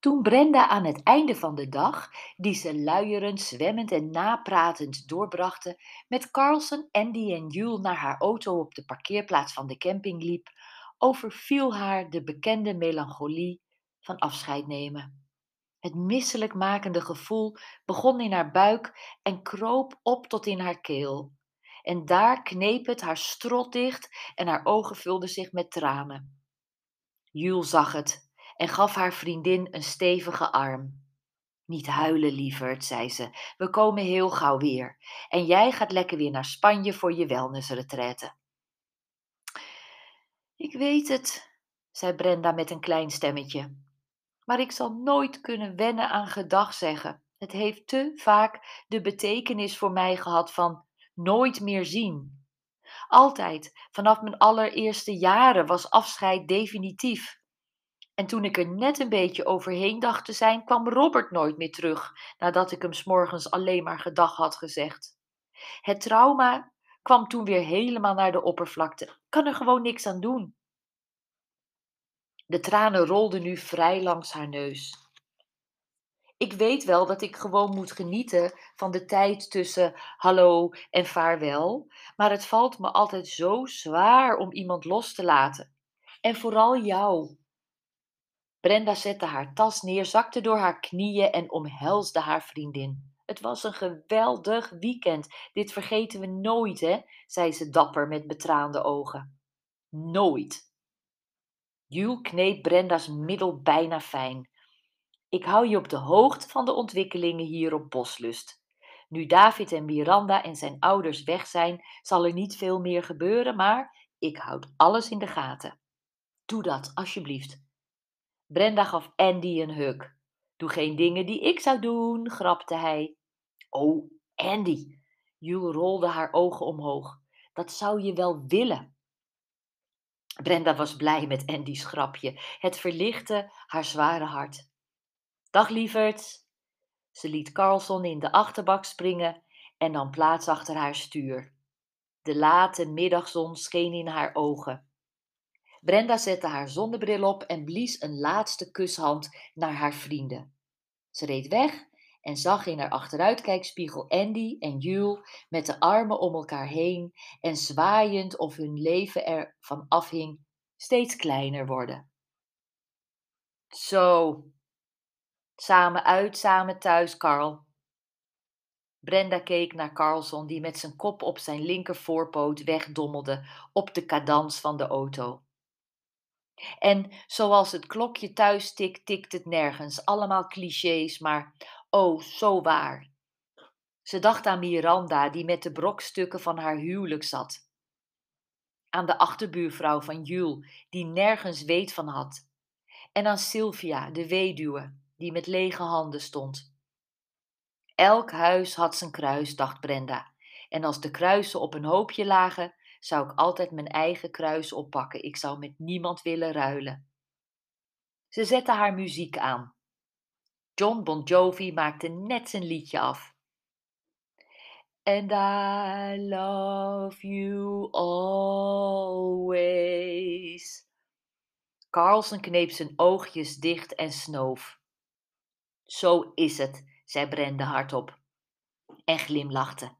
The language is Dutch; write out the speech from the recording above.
Toen Brenda aan het einde van de dag, die ze luierend, zwemmend en napratend doorbrachten, met Carlson, Andy en Jules naar haar auto op de parkeerplaats van de camping liep, overviel haar de bekende melancholie van afscheid nemen. Het misselijkmakende gevoel begon in haar buik en kroop op tot in haar keel. En daar kneep het haar strot dicht en haar ogen vulden zich met tranen. Jules zag het en gaf haar vriendin een stevige arm. Niet huilen, lieverd, zei ze. We komen heel gauw weer. En jij gaat lekker weer naar Spanje voor je wellnessretraite. Ik weet het, zei Brenda met een klein stemmetje. Maar ik zal nooit kunnen wennen aan gedag zeggen. Het heeft te vaak de betekenis voor mij gehad van nooit meer zien. Altijd, vanaf mijn allereerste jaren, was afscheid definitief. En toen ik er net een beetje overheen dacht te zijn, kwam Robert nooit meer terug, nadat ik hem s'morgens alleen maar gedag had gezegd. Het trauma kwam toen weer helemaal naar de oppervlakte. Ik kan er gewoon niks aan doen. De tranen rolden nu vrij langs haar neus. Ik weet wel dat ik gewoon moet genieten van de tijd tussen hallo en vaarwel, maar het valt me altijd zo zwaar om iemand los te laten. En vooral jou. Brenda zette haar tas neer, zakte door haar knieën en omhelsde haar vriendin. Het was een geweldig weekend. Dit vergeten we nooit, hè? zei ze dapper met betraande ogen. Nooit. Jules kneep Brenda's middel bijna fijn. Ik hou je op de hoogte van de ontwikkelingen hier op Boslust. Nu David en Miranda en zijn ouders weg zijn, zal er niet veel meer gebeuren, maar ik houd alles in de gaten. Doe dat, alsjeblieft. Brenda gaf Andy een huk. Doe geen dingen die ik zou doen, grapte hij. Oh, Andy. Jules rolde haar ogen omhoog. Dat zou je wel willen. Brenda was blij met Andy's grapje. Het verlichtte haar zware hart. Dag lieverd. Ze liet Carlson in de achterbak springen en nam plaats achter haar stuur. De late middagzon scheen in haar ogen. Brenda zette haar zonnebril op en blies een laatste kushand naar haar vrienden. Ze reed weg en zag in haar achteruitkijkspiegel Andy en Jules met de armen om elkaar heen en zwaaiend of hun leven ervan afhing, steeds kleiner worden. Zo, samen uit, samen thuis, Carl. Brenda keek naar Carlson, die met zijn kop op zijn linker voorpoot wegdommelde op de cadans van de auto. En zoals het klokje thuis tikt, tikt het nergens. Allemaal clichés, maar oh, zo waar. Ze dacht aan Miranda, die met de brokstukken van haar huwelijk zat. Aan de achterbuurvrouw van Jules, die nergens weet van had. En aan Sylvia, de weduwe, die met lege handen stond. Elk huis had zijn kruis, dacht Brenda. En als de kruisen op een hoopje lagen, zou ik altijd mijn eigen kruis oppakken. Ik zou met niemand willen ruilen. Ze zette haar muziek aan. John Bon Jovi maakte net zijn liedje af. And I love you always. Carlson kneep zijn oogjes dicht en snoof. Zo is het, zei Brenda hardop en glimlachte.